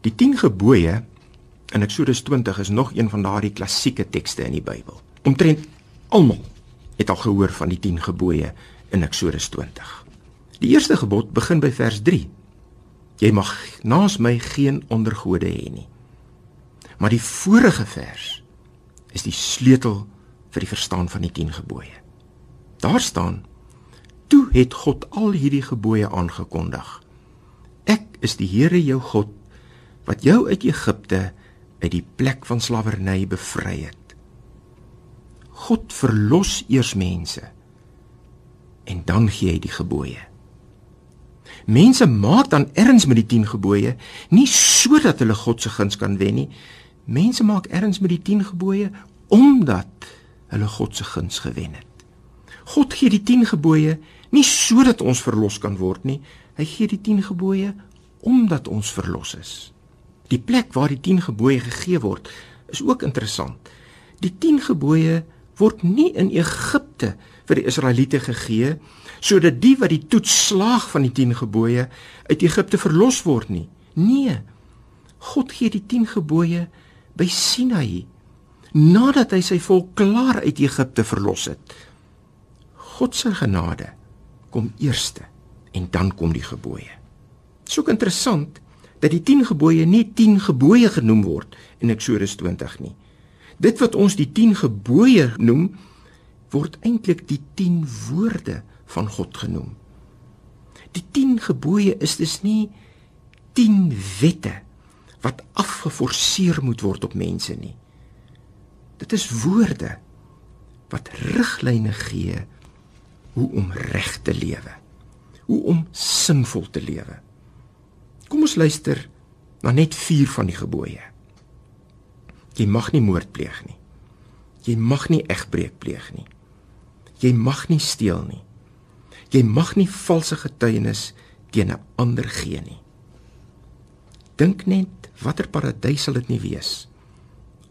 Die 10 gebooie in Eksodus 20 is nog een van daardie klassieke tekste in die Bybel. Omtrent almal het al gehoor van die 10 gebooie in Eksodus 20. Die eerste gebod begin by vers 3. Jy mag naas my geen ander gode hê nie. Maar die vorige vers is die sleutel vir die verstaan van die 10 gebooie. Daar staan: Toe het God al hierdie gebooie aangekondig. Ek is die Here jou God wat jou uit Egipte uit die plek van slawerny bevry het. God verlos eers mense en dan gee hy die gebooie. Mense maak dan erns met die 10 gebooie nie sodat hulle God se guns kan wen nie. Mense maak erns met die 10 gebooie omdat hulle God se guns gewen het. God gee die 10 gebooie nie sodat ons verlos kan word nie. Hy gee die 10 gebooie omdat ons verlos is. Die plek waar die 10 gebooie gegee word, is ook interessant. Die 10 gebooie word nie in Egipte vir die Israeliete gegee sodat die wat die toets slaag van die 10 gebooie uit Egipte verlos word nie. Nee. God gee die 10 gebooie by Sinaï nadat hy sy volk klaar uit Egipte verlos het. God se genade kom eerste en dan kom die gebooie. Dit is ook interessant dat die 10 gebooie nie 10 gebooie genoem word in Eksodus 20 nie. Dit wat ons die 10 gebooie noem, word eintlik die 10 woorde van God genoem. Die 10 gebooie is dus nie 10 wette wat afgeforceer moet word op mense nie. Dit is woorde wat riglyne gee hoe om reg te lewe, hoe om sinvol te lewe. Kom ons luister na net 4 van die gebooie. Jy mag nie moord pleeg nie. Jy mag nie egbreek pleeg nie. Jy mag nie steel nie. Jy mag nie valse getuienis teen 'n ander gee nie. Dink net watter paradys sal dit nie wees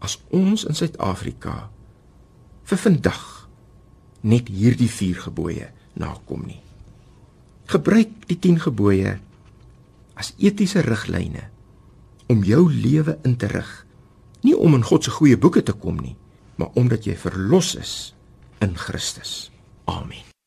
as ons in Suid-Afrika vir vandag net hierdie 4 gebooie nakom nie. Gebruik die 10 gebooie as etiese riglyne om jou lewe in te rig. Nie om in God se goeie boeke te kom nie, maar omdat jy verlos is in Christus. Amen.